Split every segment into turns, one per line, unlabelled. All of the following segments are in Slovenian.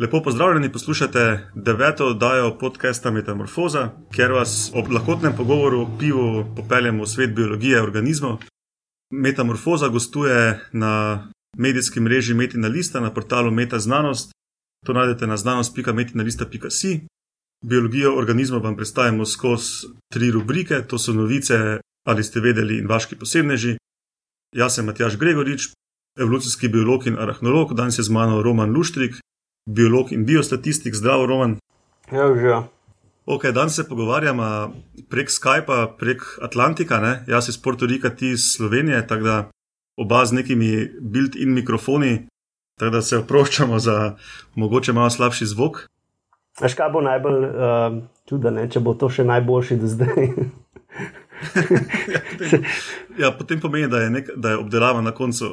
Lepo pozdravljeni, poslušate deveto oddajo podcasta Metamorfoza, kjer vas ob lahkotnem pogovoru o pivu popeljemo v svet biologije organizmov. Metamorfoza gostuje na medijskem mreži Metina Lista na portalu Meta Znanost. To najdete na znanost.metinalista.si. Biologijo organizmov vam predstavimo skozi tri rubrike: to so novice, ali ste vedeli, in vaški posebneži. Jaz sem Matjaš Gregorič, evolucijski biolog in arahnolog, danes je z mano Roman Luštrik, biolog in biostatistik. Zdravo, Roman.
Ja, že.
Ok, danes se pogovarjamo prek Skypa, prek Atlantika, ne? jaz iz Rika, ti iz Slovenije, tako da oba z nekimi built-in mikrofoni, tako da se oproščamo za mogoče malo slabši zvok.
Veš, kaj bo najbolj uh, čudno, če bo to še najboljši do zdaj.
ja, potem, pomeni, da je, nek, da je obdelava na koncu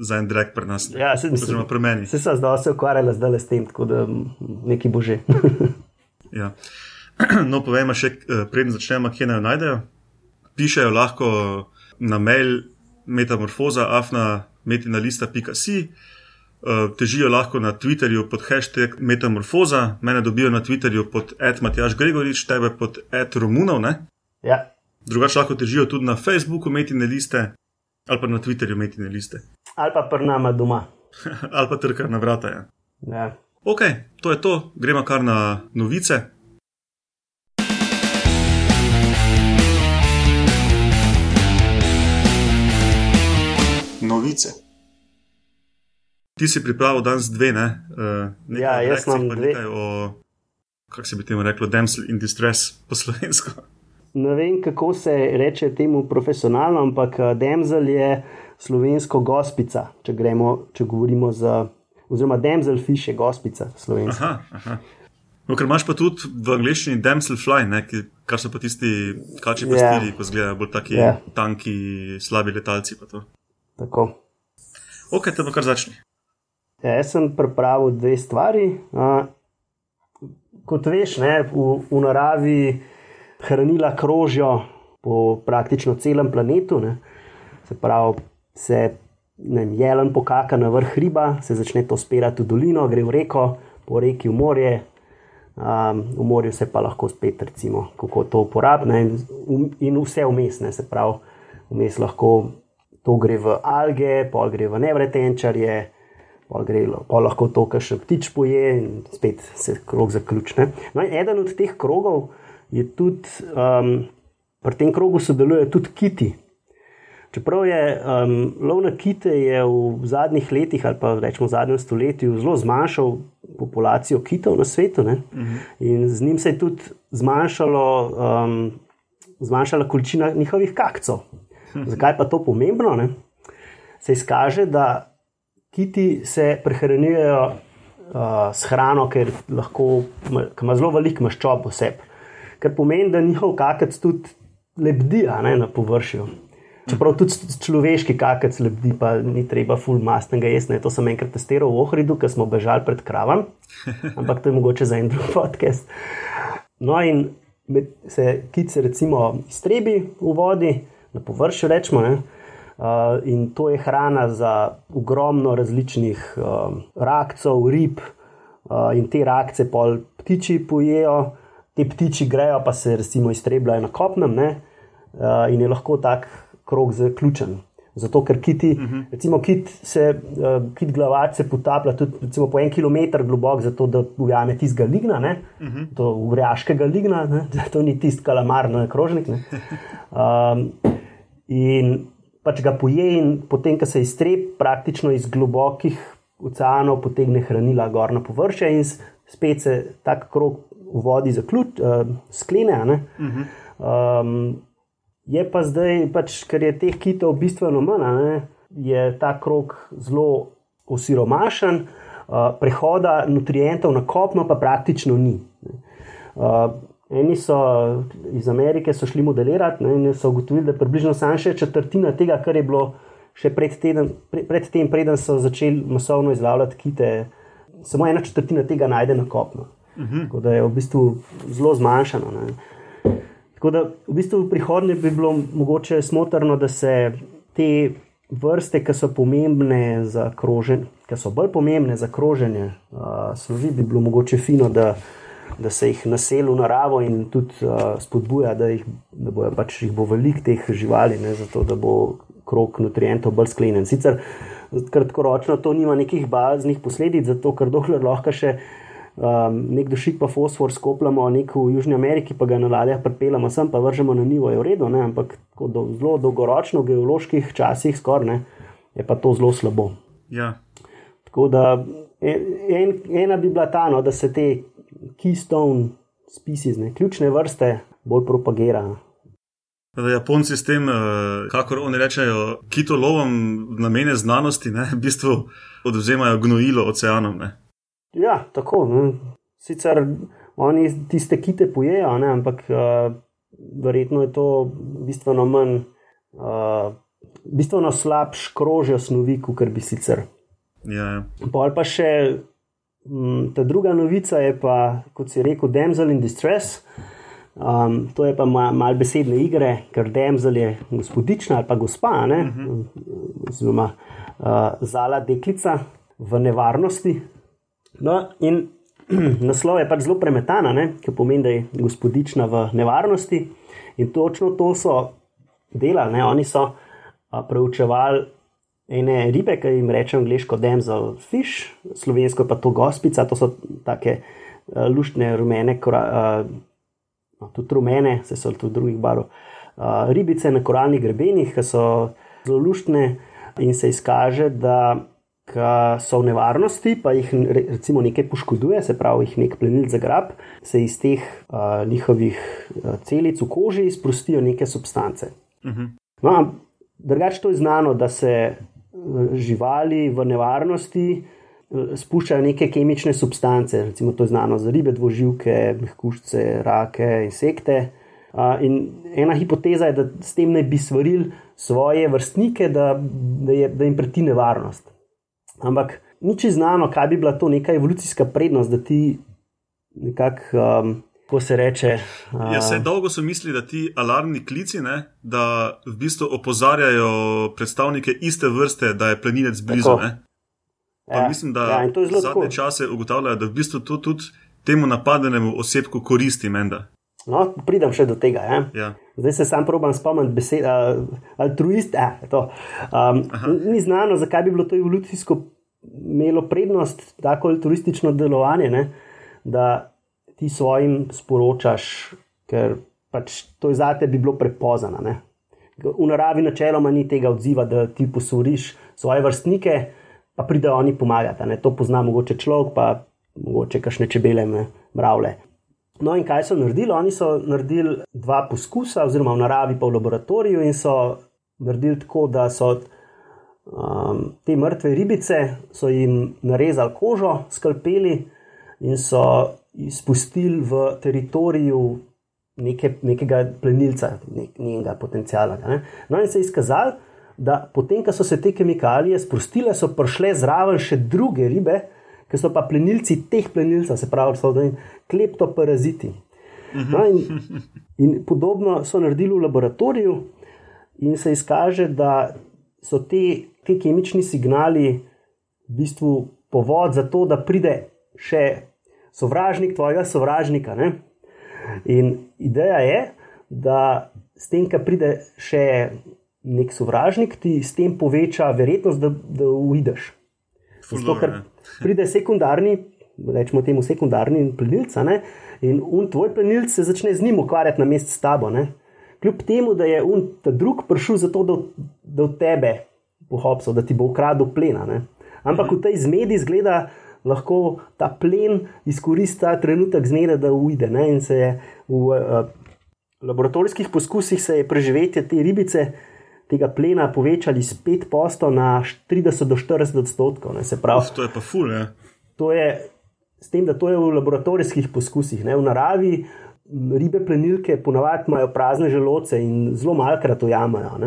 za en drek pri nas.
Ja, se
Oziroma pri meni.
Se sem zdaj se ukvarjala zdaj s tem, tako da neki bože.
ja. No, povejmo še, preden začnemo, kje naj jo najdejo. Pišejo lahko na mail metamorfoza, afna metinalista.si. Težijo lahko na Twitterju pod hashtag Metamorfoza, mene dobijo na Twitterju pod Matjaš Gregorič, tebe pod Ed Romunov. Ne?
Ja.
Drugače lahko težijo tudi na Facebooku Metine liste ali pa na Twitterju Metine liste.
Ali pa pri nama doma.
ali pa trkar na vrata. Ja.
Ja.
Ok, to je to, gremo kar na novice. Novice. Ti si pripravil danes dve, ne? Uh,
ja, jaz sem dve.
O, kako se bi temu reklo, damsel in distress po slovensko.
Ne vem, kako se reče temu profesionalno, ampak damsel je slovensko gospica, če, gremo, če govorimo za. Oziroma, damsel fish je gospica slovenska.
Aha, aha. No, ker imaš pa tudi v angleščini damsel fly, ne, ki, kar so pa tisti kači pastili, yeah. ko zgledajo bolj taki yeah. tanki, slabi letalci.
Tako.
Ok, te pa kar začni.
Ja, jaz sem pripravil dve stvari. Uh, kot veš, ne, v, v naravi hranila krožijo po praktično celem planetu. Ne. Se pravi, se vem, jelen pokaka na vrh hriba, se začne to spirati v dolino, gre v reko, po reki v morje. Um, v morju se pa lahko spet, recimo, kako to uporabne in, in vse vmes, ne, se pravi, vmes lahko to gre v alge, pol gre v nevretenčarje, pol, gre, pol lahko to, kar še ptič poje in spet se krog zaključne. No, eden od teh krogov je tudi, um, pri tem krogu sodelujejo tudi kiti. Čeprav je um, lov na kite v zadnjih letih ali pa rečemo v zadnjem stoletju zelo zmanjšal populacijo kitov na svetu, uh -huh. in z njim se je tudi zmanjšalo, um, zmanjšala količina njihovih kakcev. Zakaj pa to pomembno? Ne? Se izkaže, da kiti se prehranjujejo uh, s hrano, ker lahko ima zelo veliko maščob v sebi. Kar pomeni, da njihov kakec tudi lebdi ne, na površju. Čeprav tudi človeški kakec lebdi, pa ni treba full mastnega jesti. To sem enkrat testiral v Ohridu, ker smo bežali pred kravam, ampak to je mogoče za en drug podcast. No, in se kice recimo iztrebi v vodi, na površju rečemo. Ne? Uh, in to je hrana za ogromno različnih uh, rakcev, rib, uh, in te rakce pol ptiči pojejo, te ptiči grejo, pa se recimo iztrebljajo na kopnem, uh, in je lahko tak krog zaključen. Zato, ker kiti, uh -huh. recimo kit, se, uh, kit glavač se potaplja tudi recimo, po en kilometr globok, zato da ujame tistega ligna, uh -huh. to urjaškega ligna, ne? to ni tisti kalamar, ne krožnik. Ne? Um, in pač ga poje, in potem, ko se iztreb, praktično iz globokih oceanov potegne hranila gor na površje, in spet se tak krog v vodi zaključ, uh, sklene. Uh -huh. um, je pa zdaj, pač, ker je teh kitov bistveno manj, ne, je ta krog zelo osiromašen, uh, prehoda nutrientov na kopno pa praktično ni. Uh, Eni so iz Amerike šli modelirati ne, in so ugotovili, da je približno samo še četrtina tega, kar je bilo še pred, teden, pre, pred tem, preden so začeli masovno izlavljati kite, samo ena četrtina tega najde na kopno. Uh -huh. Tako da je v bistvu zelo zmanjšano. Ne. Tako da v bistvu v prihodnje bi bilo mogoče smotrno, da se te vrste, ki so pomembne za kroženje, ki so bolj pomembne za kroženje uh, snovi, bi bilo mogoče fino, da, da se jih naseli v naravo in tudi uh, spodbuja, da, jih, da bo pač jih bo veliko teh živali, ne, zato da bo krok nutrientov bolj sklenjen. Sicer kratkoročno to nima nekih baznih posledic, zato ker dokler lahko še. Um, nek dušik pa fosfor skopljamo, nek v Južni Ameriki pa ga na ladjah pripeljamo sem, pa vržemo na nivo, je v redu, ne? ampak do, zelo dolgoročno, v geoloških časih skoraj, je pa to zelo slabo.
Ja.
Tako da en, ena bi bila ta, no, da se te keystone species, ne, ključne vrste, bolj propagirajo.
Da Japonci s tem, eh, kako oni rečejo, kitolovom namene znanosti, ne, v bistvu odvzemajo gnojilo oceanom. Ne.
Ja, tako. Ne. Sicer oni tiste kite pojejo, ne, ampak uh, verjetno je to bistveno manj, uh, bistveno slabš krožijo snovi, kot bi sicer.
Ja, ja.
Pol pa še m, mm, ta druga novica je pa, kot si rekel, Damsel in Distress. Um, to je pa malo mal besedne igre, ker Damsel je gospodična ali pa gospa, uh -huh. oziroma uh, zala deklica v nevarnosti. No, in naslov je pač zelo premetana, ki pomeni, da je gospodična v nevarnosti. In točno to so delali, oni so uh, preučevali ene ribe, ki jim rečemo angliško damsel fish, slovensko pa to gospica, to so take uh, luštne rumene, uh, tudi rumene, se so tudi drugih barov. Uh, ribice na koralnih grebenih, ki so zelo luštne in se izkaže, da so v nevarnosti, pa jih recimo nekaj poškoduje, se pravi, jih nek plenil za grab, se iz teh uh, njihovih celic v koži sprostijo neke substance. Uh mhm. -huh. no, Drugače to je znano, da se živali v nevarnosti eh, spuščajo neke kemične substance, recimo to je znano za ribe, dvoživke, mehkušce, rake, insekte. In ena hipoteza je, da s tem ne bi svarili svoje vrstnike, da, da, je, da jim preti nevarnost. Ampak nič znano, kaj bi bila to neka evolucijska prednost, da ti nekako. Um, ko se reče.
Uh... Ja, se dolgo so mislili, da ti alarmni klici, ne, da v bistvu opozarjajo predstavnike iste vrste, da je plenilec blizu. Ja, mislim, da ja, zadnje čase ugotavljajo, da v bistvu to tudi temu napadenemu osebku koristi. Menda.
No, pridem še do tega. Ja.
Ja.
Zdaj se sam probam spomniti besede, altruist. Eh, um, ni znano, zakaj bi bilo to evolucijsko imelo prednost, tako altruistično delovanje. Ne, da ti svojim sporočaš, ker pač to je za te bi bilo prepozno. V naravi načeloma ni tega odziva, da ti posoriš svoje vrstnike, pa pridejo oni pomagati. Ne? To pozna mogoče človek, pa mogoče kašne čebele, mravlje. No, in kaj so naredili? Oni so naredili dva poskusa, oziroma v naravi, pa v laboratoriju, in so naredili tako, da so um, te mrtve ribice jim narezali kožo, skalpeli in so izpustili v teritoriju neke, nekega plenilca, nek, njenega potencijala. Ne? No, in se je izkazalo, da potem, ko so se te kemikalije sprostile, so prišle zraven še druge ribe, ki so pa plenilci teh plenilcev, se pravi, so kleptoparaziti. No, in, in podobno so naredili v laboratoriju, in se izkaže, da so te, te kemični signali v bistvu povod za to, da pride še sovražnik tvojega sovražnika. Ne? In ideja je, da s tem, ko pride še nek sovražnik, ti s tem poveča verjetnost, da, da uideš. Zato, ker pride sekundarni, rečemo temu sekundarni plenilc, in un tvoj plenilc se začne z njim ukvarjati na mestu s tabo. Ne? Kljub temu, da je un ta drug prišel zato, da, da od tebe pohopsal, da ti bo ukradel plena. Ne? Ampak v tej zmedi zgleda, lahko ta plen izkoristi ta trenutek zmede, da uide. Ne? In se je v uh, laboratorijskih poskusih preživetje te ribice, tega plena, povečali iz 5 posto na 30 do 40 odstotkov.
To je pa ful. Ne?
To je s tem, da to je v laboratorijskih poskusih. Ne? V naravi ribe plenilke ponavadi imajo prazne želoce in zelo malkrat ujamajo.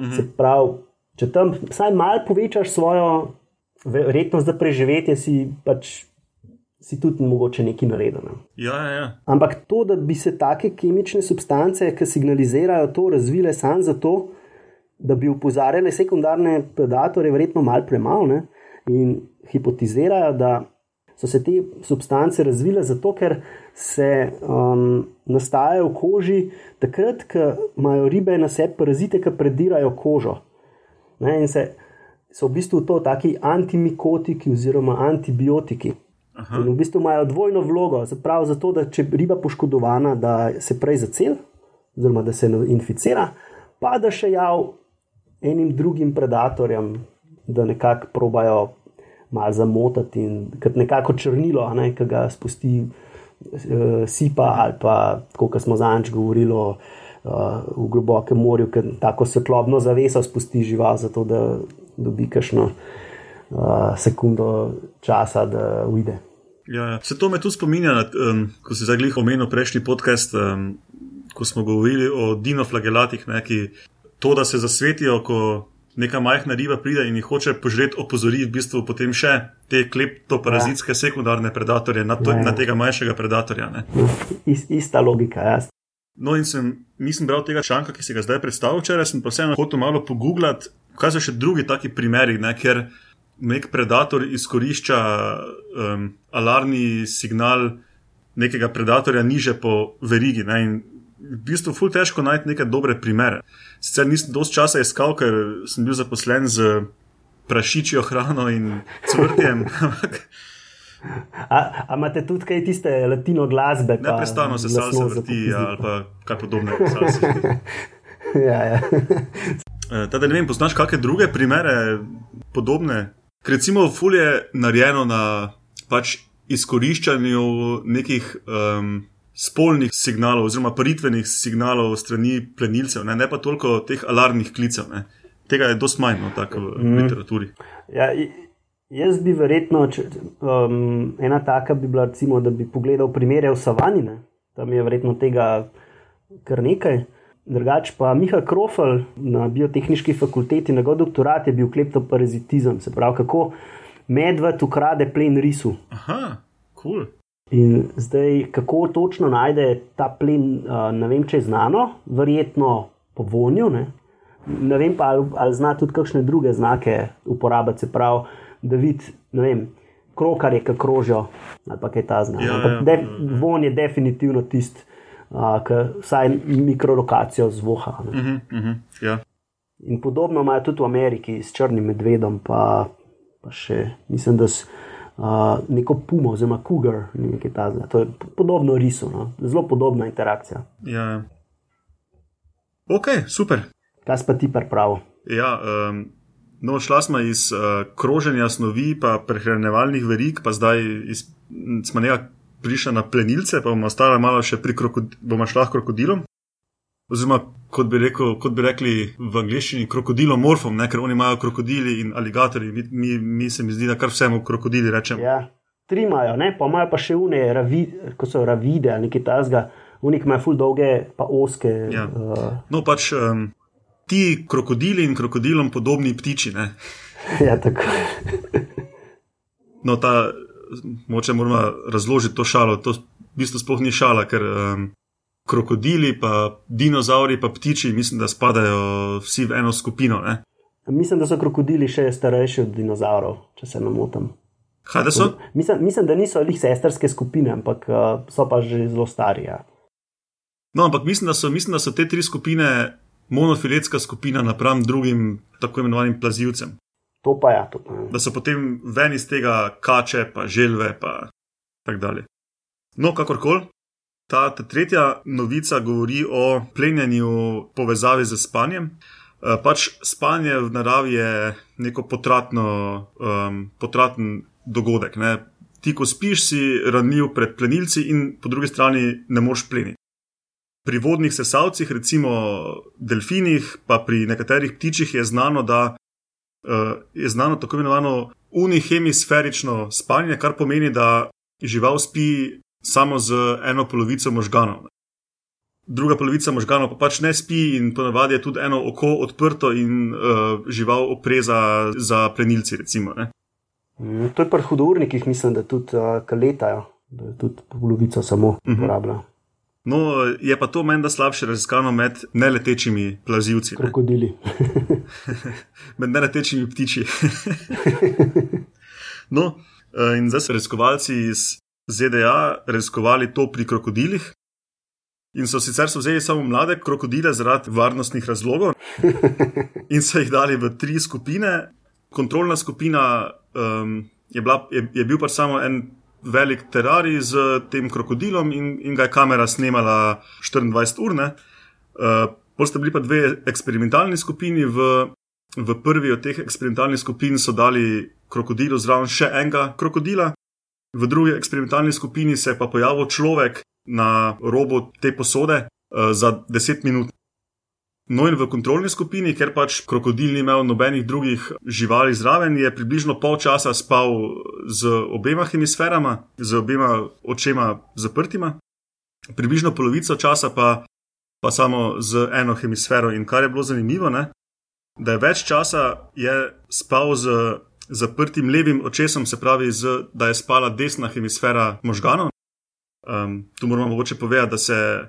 Mhm. Se pravi, če tam vsaj malo povečaš svojo verjetnost za preživetje si pač. Si tudi mogoče nekaj narediti. Ne?
Ja, ja, ja.
Ampak to, da bi se take kemične substance, ki signalizirajo to, razvile samo zato, da bi upozarjale sekundarne predatorje, je verjetno malo premalo. In hipotizirajo, da so se te substance razvile zato, ker se um, nastajajo v koži takrat, ko imajo ribe na sebi parazite, ki predirajo kožo. Ne, in se, so v bistvu to taki antimikotiki oziroma antibiotiki. Aha. In v bistvu imajo dvojno vlogo, pravi zato, da če je riba poškodovana, da se prej zacel, oziroma da se inficira, pa da še jav enim drugim predatorjem, da nekako probajo malo zamotati in kot nekako črnilo, ne, ki ga spusti uh, sipa ali pa, kot smo zanč govorili, uh, v globokem morju, ki tako svetlobno zaveso spusti žival, zato da dobi kakšno uh, sekundo časa, da uide.
Ja, ja. Se to me tu spominja, um, ko si zaglih omenil prejšnji podcast, um, ko smo govorili o dinoflagelatih, ne, ki to, da se zasvetijo, ko neka majhna riba pride in jih hoče požreti, opozori v bistvu potem še te kleptoparazitske ja. sekundarne predatorje na, to, ja, ja. na tega manjšega predatorja.
Ist, ista logika, ja.
No, in sem, nisem bral tega članka, ki si ga zdaj predstavil, včeraj sem pa vseeno hotel malo pogooglati, kaj so še drugi taki primeri, ne, ker nek predator izkorišča um, alarmni signal nekega predatorja niže po verigi. Ne, v bistvu zelo težko najti neke dobre primere. Sicer nisem dosti časa iskal, ker sem bil zaposlen z prašičijo hrano in cvrtjem.
A imate tudi kaj tiste latino glasbe?
Ne, prestano se salsa vrti ali pa kaj podobnega.
ja, ja.
Eh, teda, ne vem, poznaš kakšne druge primere podobne? Recimo, ful je narejeno na pač izkoriščanju nekih um, spolnih signalov, oziroma paritvenih signalov strani plenilcev, ne, ne pa toliko teh alarmnih klicev. Ne. Tega je dosti manj no, v mm. literaturi.
Ja, jaz bi verjetno, če, um, ena taka bi bila, recimo, da bi pogledal primere v Savanine, tam je verjetno tega kar nekaj. Drugač pa Miha Krofel na biotehnički fakulteti, njegov doktorat je bil kleptoparazitizem, se pravi, kako medved ukrade plen risu.
Aha, kul. Cool.
In zdaj, kako točno najde ta plen, ne vem, če je znano, verjetno po vonju. Ne, ne vem pa, ali, ali zna tudi kakšne druge znake uporabiti, se pravi, da vidi, ne vem, krokar je, ki krožijo ali pa kaj ta zna.
Ja, ja,
de, von je definitivno tisti, ki vsaj mikrolokacijo zvoha.
Uh -huh, uh -huh, ja.
In podobno imajo tudi v Ameriki s črnim medvedom, pa, pa še mislim, da so uh, neko pumo, oziroma kugar, nekaj takega. To je podobno risu, no? zelo podobna interakcija.
Ja. Ok, super.
Kaj pa ti pravi?
Ja, um, no, šla smo iz uh, kroženja snovi, pa prehranjevalnih verig, pa zdaj iz, smo nekaj prišli na plenilce, pa bomo ostali malo še pri krokodilom, bomo šla krokodilom. Oziroma, kot bi, rekel, kot bi rekli v angleščini, krokodilomorfom, ne? ker oni imajo krokodili in aligatorji, mi, mi, mi se mi zdi, da kar vsemu krokodili rečemo.
Ja, tri imajo, ne? pa imajo pa še une, ravi, ko so ravide ali nekaj tasga, unik imajo ful dolge, pa oske.
Ja. Uh... No, pač um, ti krokodili in krokodilom podobni ptiči.
ja, tako.
no, ta, moče moramo razložiti to šalo, to v bistvu sploh ni šala, ker. Um, krokodili, pa dinozauri, pa ptiči, mislim, da spadajo vsi v eno skupino. Ne?
Mislim, da so krokodili še starejši od dinozaurov, če se ne motim.
Kaj da so?
Mislim, mislim, da niso njih sestrske skupine, ampak uh, so pa že zelo stari. Ja.
No, ampak mislim da, so, mislim, da so te tri skupine monofiletska skupina napram drugim tako imenovanim plazivcem.
To pa je. Ja, to pa
je. Da so potem ven iz tega kače, pa želve, pa tako dalje. No, kakorkoli, Ta, ta tretja novica govori o plenjenju povezavi z spanjem. Eh, pač spanje v naravi je neko potratno, um, potraten dogodek. Ne? Ti, ko spiš, si ranljiv pred plenilci, in po drugi strani ne moreš pleniti. Pri vodnih sesalcih, recimo delfinih, pa pri nekaterih ptičih je znano, da uh, je znano tako imenovano unihemisferično spanje, kar pomeni, da žival spi samo z eno polovico možganov. Druga polovica možganov pa pač ne spi, in ponavadi je tudi eno oko odprto in uh, žival opreza za plenilci. Recimo,
mm, to je pri hudurnikih, mislim, da tudi uh, letajo, da je tudi polovica samo uh mhm. -huh. uporablja.
No, je pa to menda slabše raziskano med neletečimi plazivci.
Krokodili.
med neletečimi ptiči. No, uh, in zdaj so raziskovalci iz ZDA raziskovali to pri krokodilih. In so sicer so vzeli samo mlade krokodile zaradi varnostnih razlogov in so jih dali v tri skupine. Kontrolna skupina um, je, bila, je, je bil pa samo en velik terarij z tem krokodilom in, in ga je kamera snemala 24 ur. Uh, Potem sta bili pa dve eksperimentalni skupini. V, v prvi od teh eksperimentalnih skupin so dali krokodilu zraven še enega krokodila, v drugi eksperimentalni skupini se je pa pojavil človek na robu te posode uh, za 10 minut. No, in v kontrolni skupini, ker pač krokodil ni imel nobenih drugih živali zraven, je približno pol časa spal z obema hemisferama, z obema očema zaprtima, približno polovico časa pa, pa samo z eno hemisfero. In kar je bilo zanimivo, ne, da je več časa je spal z zaprtim levim očesom, se pravi, z, da je spala desna hemisfera možganov. Um, tu moramo mogoče povedati, da se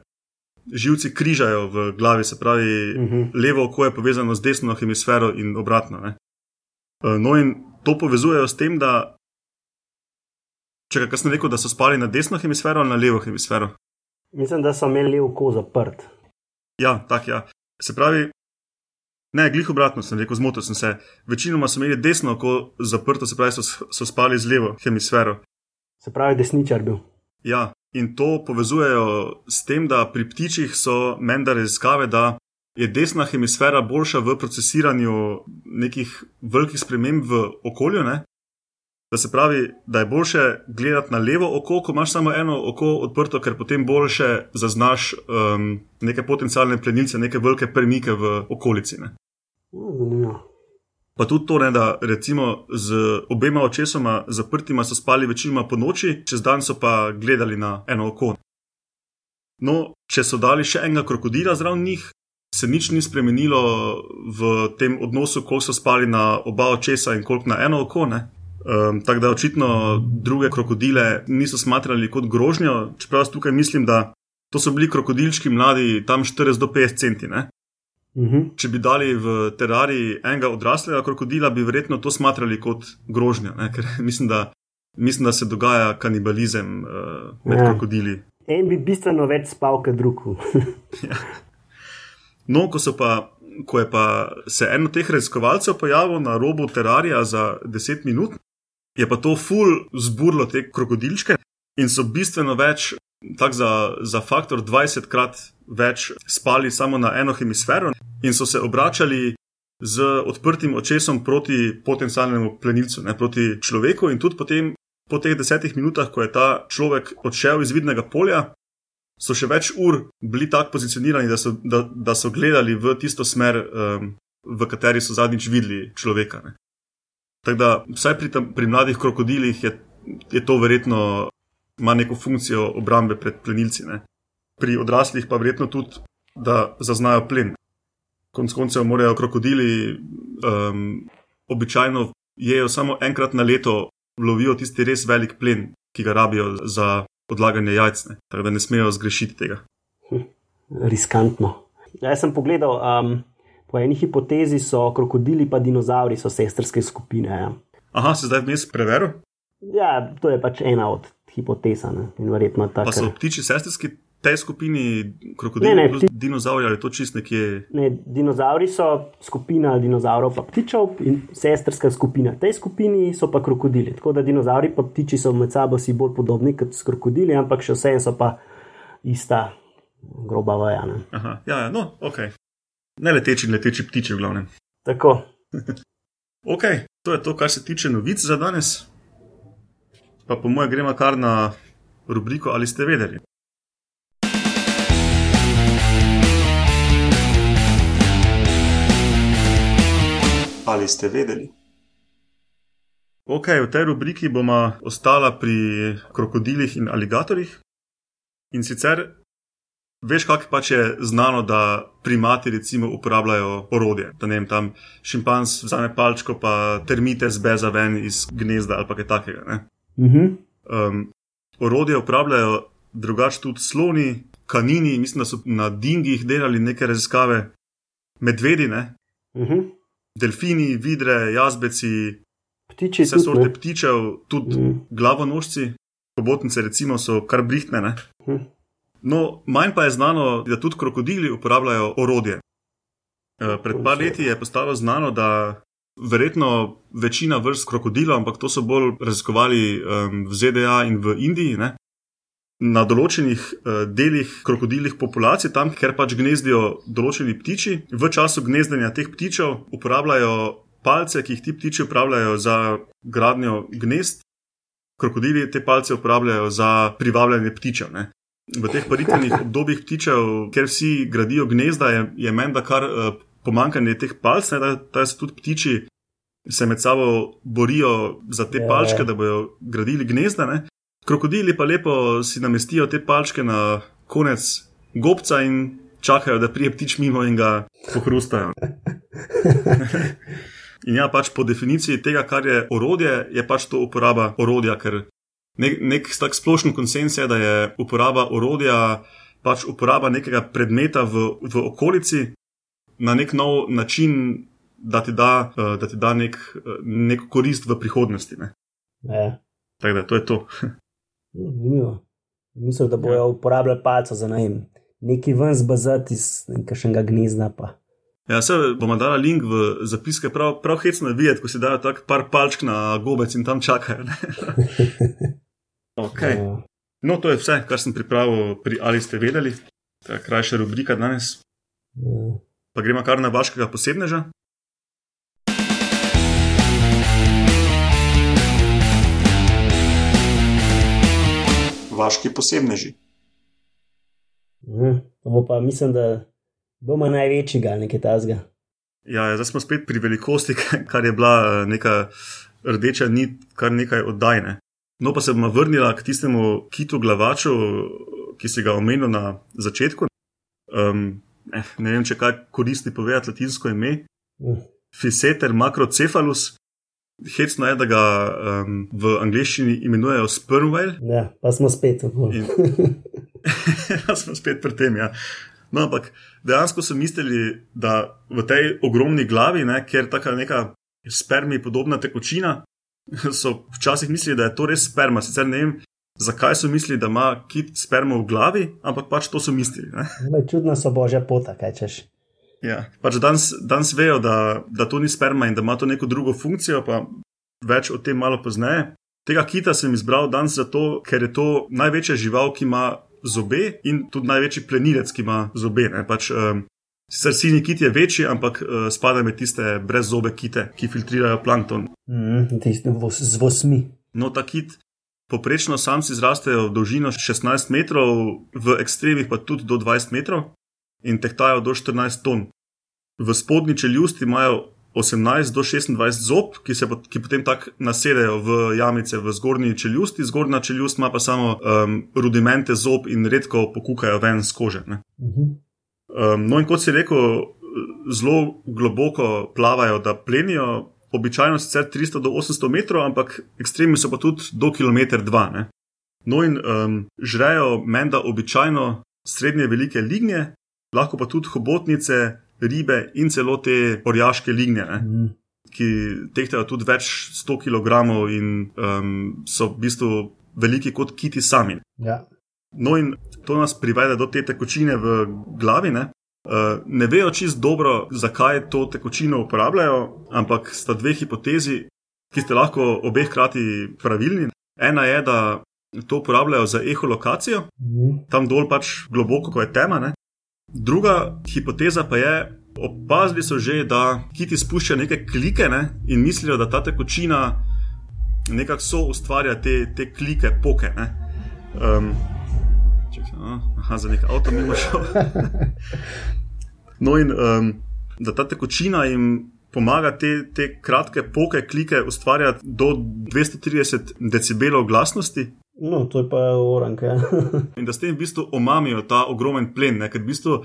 živci križajo v glavi, se pravi, uh -huh. levo oko je povezano z desno hemisfero in obratno. Ne? Uh, no, in to povezujejo s tem, da. Če kaj sem rekel, da so spali na desno hemisfero ali na levo hemisfero?
Mislim, da so imeli levo oko zaprt.
Ja, tako ja. Se pravi, ne, glih obratno sem rekel, zmotil sem se. Večinoma so imeli desno oko zaprto, se pravi, so, so spali z levo hemisfero.
Se pravi, desničar bil.
Ja, in to povezujejo s tem, da pri ptičih so menda raziskave, da je desna hemisfera boljša v procesiranju nekih velikih sprememb v okolju. Ne? Da se pravi, da je boljše gledati na levo oko, ko imaš samo eno oko odprto, ker potem boljše zaznaš um, neke potencijalne plenilce, neke velike premike v okolici.
Zanimivo.
Pa tudi to, ne, da recimo z obema očesoma zaprtima so spali večinoma po noči, čez dan so pa gledali na eno oko. No, če so dali še enega krokodila zraven njih, se nič ni spremenilo v tem odnosu, koliko so spali na oba očesa in koliko na eno oko. Um, Tako da očitno druge krokodile niso smatrali kot grožnjo, čeprav tukaj mislim, da to so bili krokodilčki mladi, tam 40 do 50 centimetrov.
Uh -huh.
Če bi dali v terariji enega odraslega krokodila, bi verjetno to smatrali kot grožnjo, ne? ker mislim da, mislim, da se dogaja kanibalizem uh, med
Ja.
ja. krokodili.
En bi bistveno več spal kot drug.
No, ko, pa, ko je pa se en od teh raziskovalcev pojavil na robu terarija za 10 minut, je pa to ful zburlo te krokodilčke in so bistveno več, tako za, za faktor 20 krat več spali samo na eno hemisfero in so se obračali z odprtim očesom proti potencialnemu plenilcu, ne, proti človeku in tudi potem. Po teh desetih minutah, ko je ta človek odšel iz vidnega polja, so še več ur bili tako pozicionirani, da so, da, da so gledali v tisto smer, um, v kateri so zadnjič videli človeka. Ne. Tako da, vsaj pri, tam, pri mladih krokodilih je, je to verjetno ima neko funkcijo obrambe pred plenilci. Ne. Pri odraslih pa verjetno tudi, da zaznajo plen. Konec koncev morajo krokodili um, običajno jejo samo enkrat na leto, lovijo tisti res velik plen, ki ga rabijo za odlaganje jajc. Ne. Tako da ne smejo zgrešiti tega.
Riskantno. Ja, jaz sem pogledal, um, po eni hipotezi so krokodili in dinozauri so sestrske skupine. Ja.
Aha, se zdaj vmes preveril?
ja, to je pač ena od hipotez. In verjetno
Pa so
tako.
ptiči sestrski tej skupini krokodilov,
Ne, ne, pti-
dinozauri ali to čist nekje.
Ne, dinozauri so skupina dinozaurov, pa ptičev in sestrska skupina. Tej skupini so pa krokodili. Tako da dinozauri in ptiči so med sabo si bolj podobni kot s krokodili, ampak še vseeno so pa ista groba vaja. Ne.
Aha, ja, ja, no, ok. Ne leteči in leteči ptiči, v glavnem.
Tako,
Ok, to je to, kar se tiče novic za danes. Pa po mojem gremo kar na rubriko Ali ste vedeli. Ali ste vedeli? Ok, v tej rubriki bomo ostala pri krokodilih in aligatorjih. In sicer, veš, kako pač je znano, da primati recimo uporabljajo orodje. Da ne vem, tam šimpans vzame palčko, pa termite zbeza ven iz gnezda ali kaj takega. Ne?
uh -huh.
Um, orodje uporabljajo drugače tudi sloni, kanini, mislim, da so na dingih delali neke raziskave, medvedi, ne?
Uh -huh.
delfini, vidre, jazbeci,
Ptiči
vse
tudi,
sorte
ne.
ptičev, tudi
Mm.
glavonožci, hobotnice recimo so kar brihtne. Ne?
Hm.
No, manj pa je znano, da tudi krokodili uporabljajo orodje. Eh, Pred par leti je postalo znano, da verjetno večina vrst krokodilov, ampak to so bolj raziskovali um, v ZDA in v Indiji, ne? na določenih uh, delih krokodilih populacij, tam, kjer pač gnezdijo določeni ptiči, v času gnezdenja teh ptičev uporabljajo palce, ki jih ti ptiči uporabljajo za gradnjo gnezd. Krokodili te palce uporabljajo za privabljanje ptičev. Ne? V teh paritvenih obdobjih ptičev, ker vsi gradijo gnezda, je, je menda kar uh, pomankanje teh palc, ne, da, da se tudi ptiči se med sabo borijo za te
Ja,
palčke, da bodo gradili gnezda. Ne. Krokodili pa lepo si namestijo te palčke na konec gobca in čakajo, da prije ptič mimo in ga pohrustajo. In ja, pač po definiciji tega, kar je orodje, je pač to uporaba orodja, ker nek, nek tak splošen konsens je, da je uporaba orodja pač uporaba nekega predmeta v, v okolici na nek nov način, da ti da, eh, da ti da nek, eh, nek korist v prihodnosti. Ne.
Ja.
Tako da to je to.
Zanimivo. Mislim, da bojo uporabljali palce za najem. Neki ven zbazati iz nekakšnega gnezda. Pa.
Ja, se bomo dali link v zapiske, prav, prav hecno je videti, ko si dajo tako par palčk na gobec in tam čakajo. okay.
Ja.
No, to je vse, kar sem pripravil pri Ali ste vedeli. Ta krajša rubrika danes.
Ja.
Pa gremo kar na vašega posebneža. Vaški posebneži.
Mhm. To bo pa mislim, da bomo največjega ali nekaj tasga.
Ja, zdaj smo spet pri velikosti, kar je bila eh, neka rdeča nit, kar nekaj oddajne. No, pa se bomo vrnila k tistemu kitu glavaču, ki si ga omenil na začetku. Um, eh, ne vem, če kaj koristi povedati latinsko ime.
Mhm.
Fiseter macrocephalus. Hecno je, da ga um, v angleščini imenujejo sperm whale.
Ja, pa smo spet tako.
In- Ja, smo spet pri tem. Ja. No, ampak dejansko so mislili, da v tej ogromni glavi, ne, kjer taka neka spermi podobna tekočina, so včasih mislili, da je to res sperma. Sicer ne vem, zakaj so mislili, da ima kit spermo v glavi, ampak pač to so mislili. Ne.
Lej, Čudna so božja pota, kaj češ.
Ja, pač danes, danes vejo, da, da to ni sperma in da ima to neko drugo funkcijo, pa več o tem malo pozneje. Tega kita sem izbral danes zato, ker je to največja žival, ki ima zobe in tudi največji plenilec, ki ima zobe. Ne? Pač, um, sicer sinji kit je večji, ampak uh, spada med tiste brez zobe kite, ki filtrirajo plankton.
Mhm, tisti vos- z vosmi.
No, ta kit. Poprečno samci zrastejo v dolžino 16 metrov, v ekstremih pa tudi do 20 metrov in tehtajo do 14 ton. V spodnji čeljusti imajo 18 do 26 zob, ki, se, pot- ki potem tako nasedajo v jamice v zgornji čeljusti, zgornja čeljust ima pa samo um, rudimente zob in redko pokukajo ven z kože. Ne.
Mhm.
Um, no, in kot si rekel, zelo globoko plavajo, da plenijo, običajno sicer 300 do 800 metrov, ampak ekstremi so pa tudi do kilometra dva. Ne? No, in um, žrejo menda običajno srednje velike lignje, lahko pa tudi hobotnice, ribe in celo te orjaške lignje, ne?
Mhm.
ki tehtajo tudi več 100 kg in um, so v bistvu veliki kot kiti sami.
Ja.
No, in to nas privede do te tekočine v glavi. Ne, uh, ne vejo čist dobro, zakaj to tekočino uporabljajo, ampak sta dve hipotezi, ki ste lahko obe hkrati pravilni. Ena je, da to uporabljajo za eholokacijo,
Mhm.
tam dol pač globoko, ko je tema. Ne. Druga hipoteza pa je, opazili so že, da kiti spuščajo neke klike ne, in mislijo, da ta tekočina nekako so ustvarja te, te klike, poke. Ne. Um, čakaj, a, aha, za nek avto mimo šel. No, in um, da ta tekočina jim pomaga te, te kratke poke, klike ustvarjati do 230 decibelov glasnosti,
No, to je pa oranka. Ja.
in da s tem v bistvu omamijo ta ogromen plen. Ne? Ker v bistvu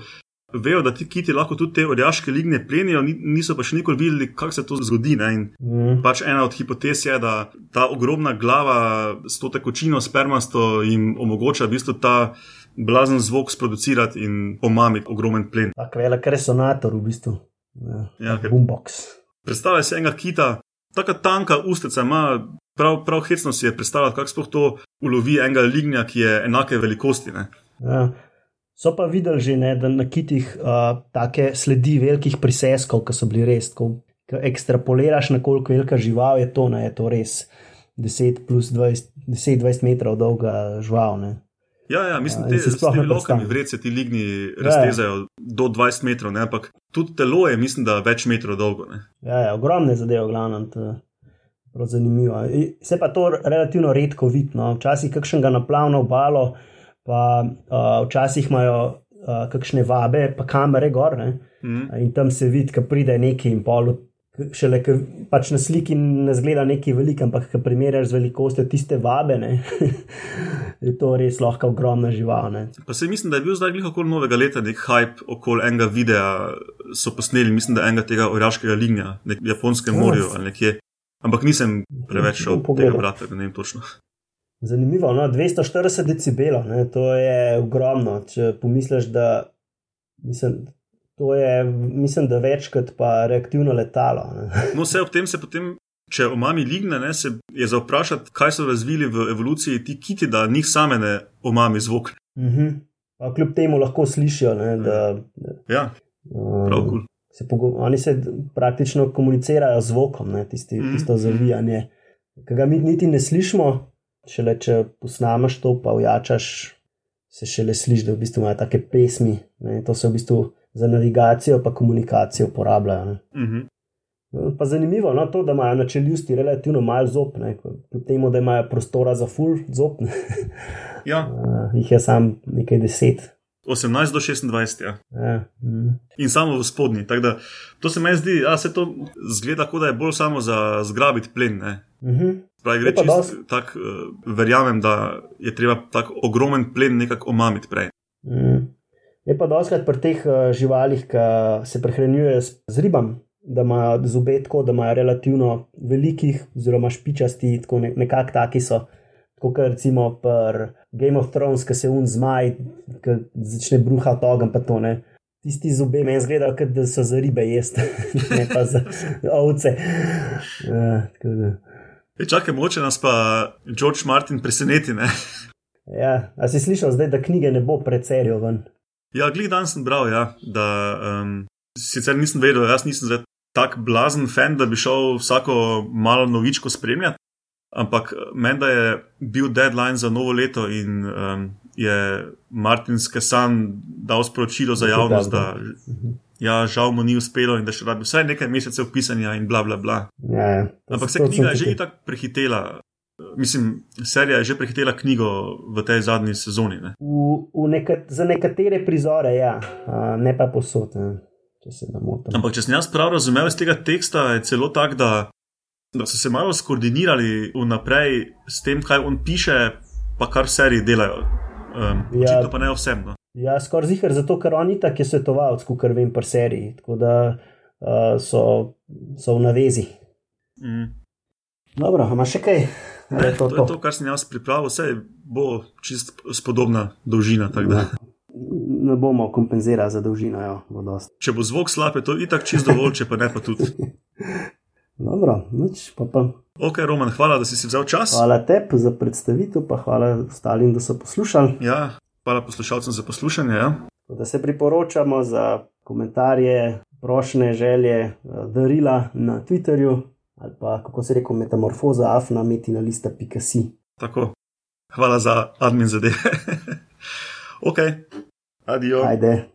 vejo, da ti kiti lahko tudi te orjaške ligne plenijo, ni- niso pa še nikoli videli, kako se to zgodi. Ne? In
Mhm.
pač ena od hipotez je, da ta ogromna glava s to tekočino spermasto jim omogoča v bistvu ta blazen zvok sproducirati in omamiti ogromen plen.
Tak velik resonator v bistvu. Ja,
Ja,
Boombox.
Predstavljaj si enega kita, Taka tanka ustica ima, prav, prav hecno si je predstavljati, kako sploh to ulovi enega lignja, ki je enake velikosti.
Ja. So pa videli že, ne, da na kitih uh, take sledi velikih priseskov, ki so bili res. Ko ekstrapoliraš, na koliko velika žival je to, ne, je to res 10 plus 20, 10-20 metrov dolga žival. Ne.
Ja, ja, mislim, da se sploh ne lokami vredce ti ligni raztezajo ja, ja. do 20 metrov, ne, ampak tudi telo je, mislim, da več metrov dolgo. Ne.
Ja, ja, ogromne zadeve, glavno. Zanimivo. Se pa to relativno redko vidno. Včasih kakšnega naplavno obalo, pa uh, včasih imajo uh, kakšne vabe, pa kamere gor. Mm. In tam se vidi, da pride neki in pol šele ki pač na sliki ne zgleda neki velik, ampak ki primerjaš z velikostjo tiste vabene, je to res lahko ogromna žival. Ne.
Pa se mislim, da je bil zdaj glih okoli novega leta nek hype okoli enega videa, so posneli, mislim, da enega tega oraškega linja, nek japonskem morju ali nekje. Ampak nisem preveč šel po tega brata, da ne vem točno.
Zanimivo, no, 240 decibelov, to je ogromno. Če pomisliš, da mislim, To je, mislim, da večkrat pa reaktivno letalo.
no, vse ob tem se potem, če omami ligne, ne, se je za vprašati, kaj so razvili v evoluciji ti kiti, da njih same ne omami zvok.
Uh mhm. -huh. Kljub temu lahko slišijo. Ne, da,
ja, prav kul. Cool.
Se oni se praktično komunicirajo z zvokom, ne, tisti, mm. tisto zavijanje, ki ga mi niti ne slišimo, šele če posnameš to, pa vjačaš, se šele slišiš, da v bistvu imajo take pesmi. Ne, to se v bistvu za navigacijo in komunikacijo uporabljajo. Uh mhm. -huh. Pa zanimivo je no, to, da imajo na čeljusti relativno malo zob, kljub temu, da imajo prostora za full zob.
ja.
uh, jih je sam nekaj deset.
18 do 26. Ja.
Ja, mm.
In samo v spodnji. Da, to se mi zdi, da se to zgleda, kot da je bolj samo za zgrabiti plen.
Mm -hmm.
Pravi, gre čist, tak, uh, verjamem, da je treba tako ogromen plen nekako omamiti prej.
Mm. Je pa doskrat pri teh uh, živalih, ki se prehranjujejo z ribami, da imajo zobe tako, da imajo relativno velikih, oziroma špičasti, tako ne, nekako taki so. Kot recimo pri Game of Thrones, ki se un zmaj, ki začne bruhati ogen, pa to ne. Tisti zobe meni zgledajo, kot da so za ribe jesti, ne pa za ovce. Uh,
Čakaj, moče nas pa George Martin preseneti.
ja, a si slišal zdaj, da knjige ne bo pred serijo ven?
Ja, glej, danes sem bral, ja, da um, sicer nisem vedel, jaz nisem zdaj tako blazen fan, da bi šel vsako malo novičko spremljati, ampak meni da je bil deadline za novo leto in um, je Martin Skesan dal sporočilo za javnost, da ja, žal mu ni uspelo in da še rabi vsaj nekaj mesecev pisanja in bla bla bla.
Ja, ja.
ampak se knjiga je že tako prehitela. Mislim, serija je že prehitela knjigo v tej zadnji sezoni. Ne?
V, v nekat, za nekatere prizore, ja, ne pa posod. Ne. Če
Ampak, če sem jaz prav razumel iz tega teksta, je celo tako, da, da so se malo skoordinirali vnaprej s tem, kaj on piše, pa kar seriji delajo. Um, ja, to pa ne vsem. No.
Ja, skoraj zihar, zato ker on itak je svetovalec, kar vem, pri seriji. Tako da uh, so, so v navezi. Mm. Dobro, imaš še kaj?
Ne, to, to je to, kar sem jaz pripravil, vse bo čist spodobna dolžina.
Ne bomo kompenzirali za dolžino. Jo,
če bo zvok slab, je to itak čist dovolj, če pa ne pa tudi.
Dobro, nič, pa pa.
Ok, Roman, hvala, da si si vzel čas.
Hvala tebi za predstavitev, pa hvala ostalim, da so poslušali.
Ja, hvala poslušalcem za poslušanje. Ja.
Da se priporočamo za komentarje, prošle želje, eh, darila na Twitterju ali pa kako se reko, metamorfoza, afna, metina lista, pika si.
Tako. Hvala za admin zadeve. ok, adijo.
Ajde.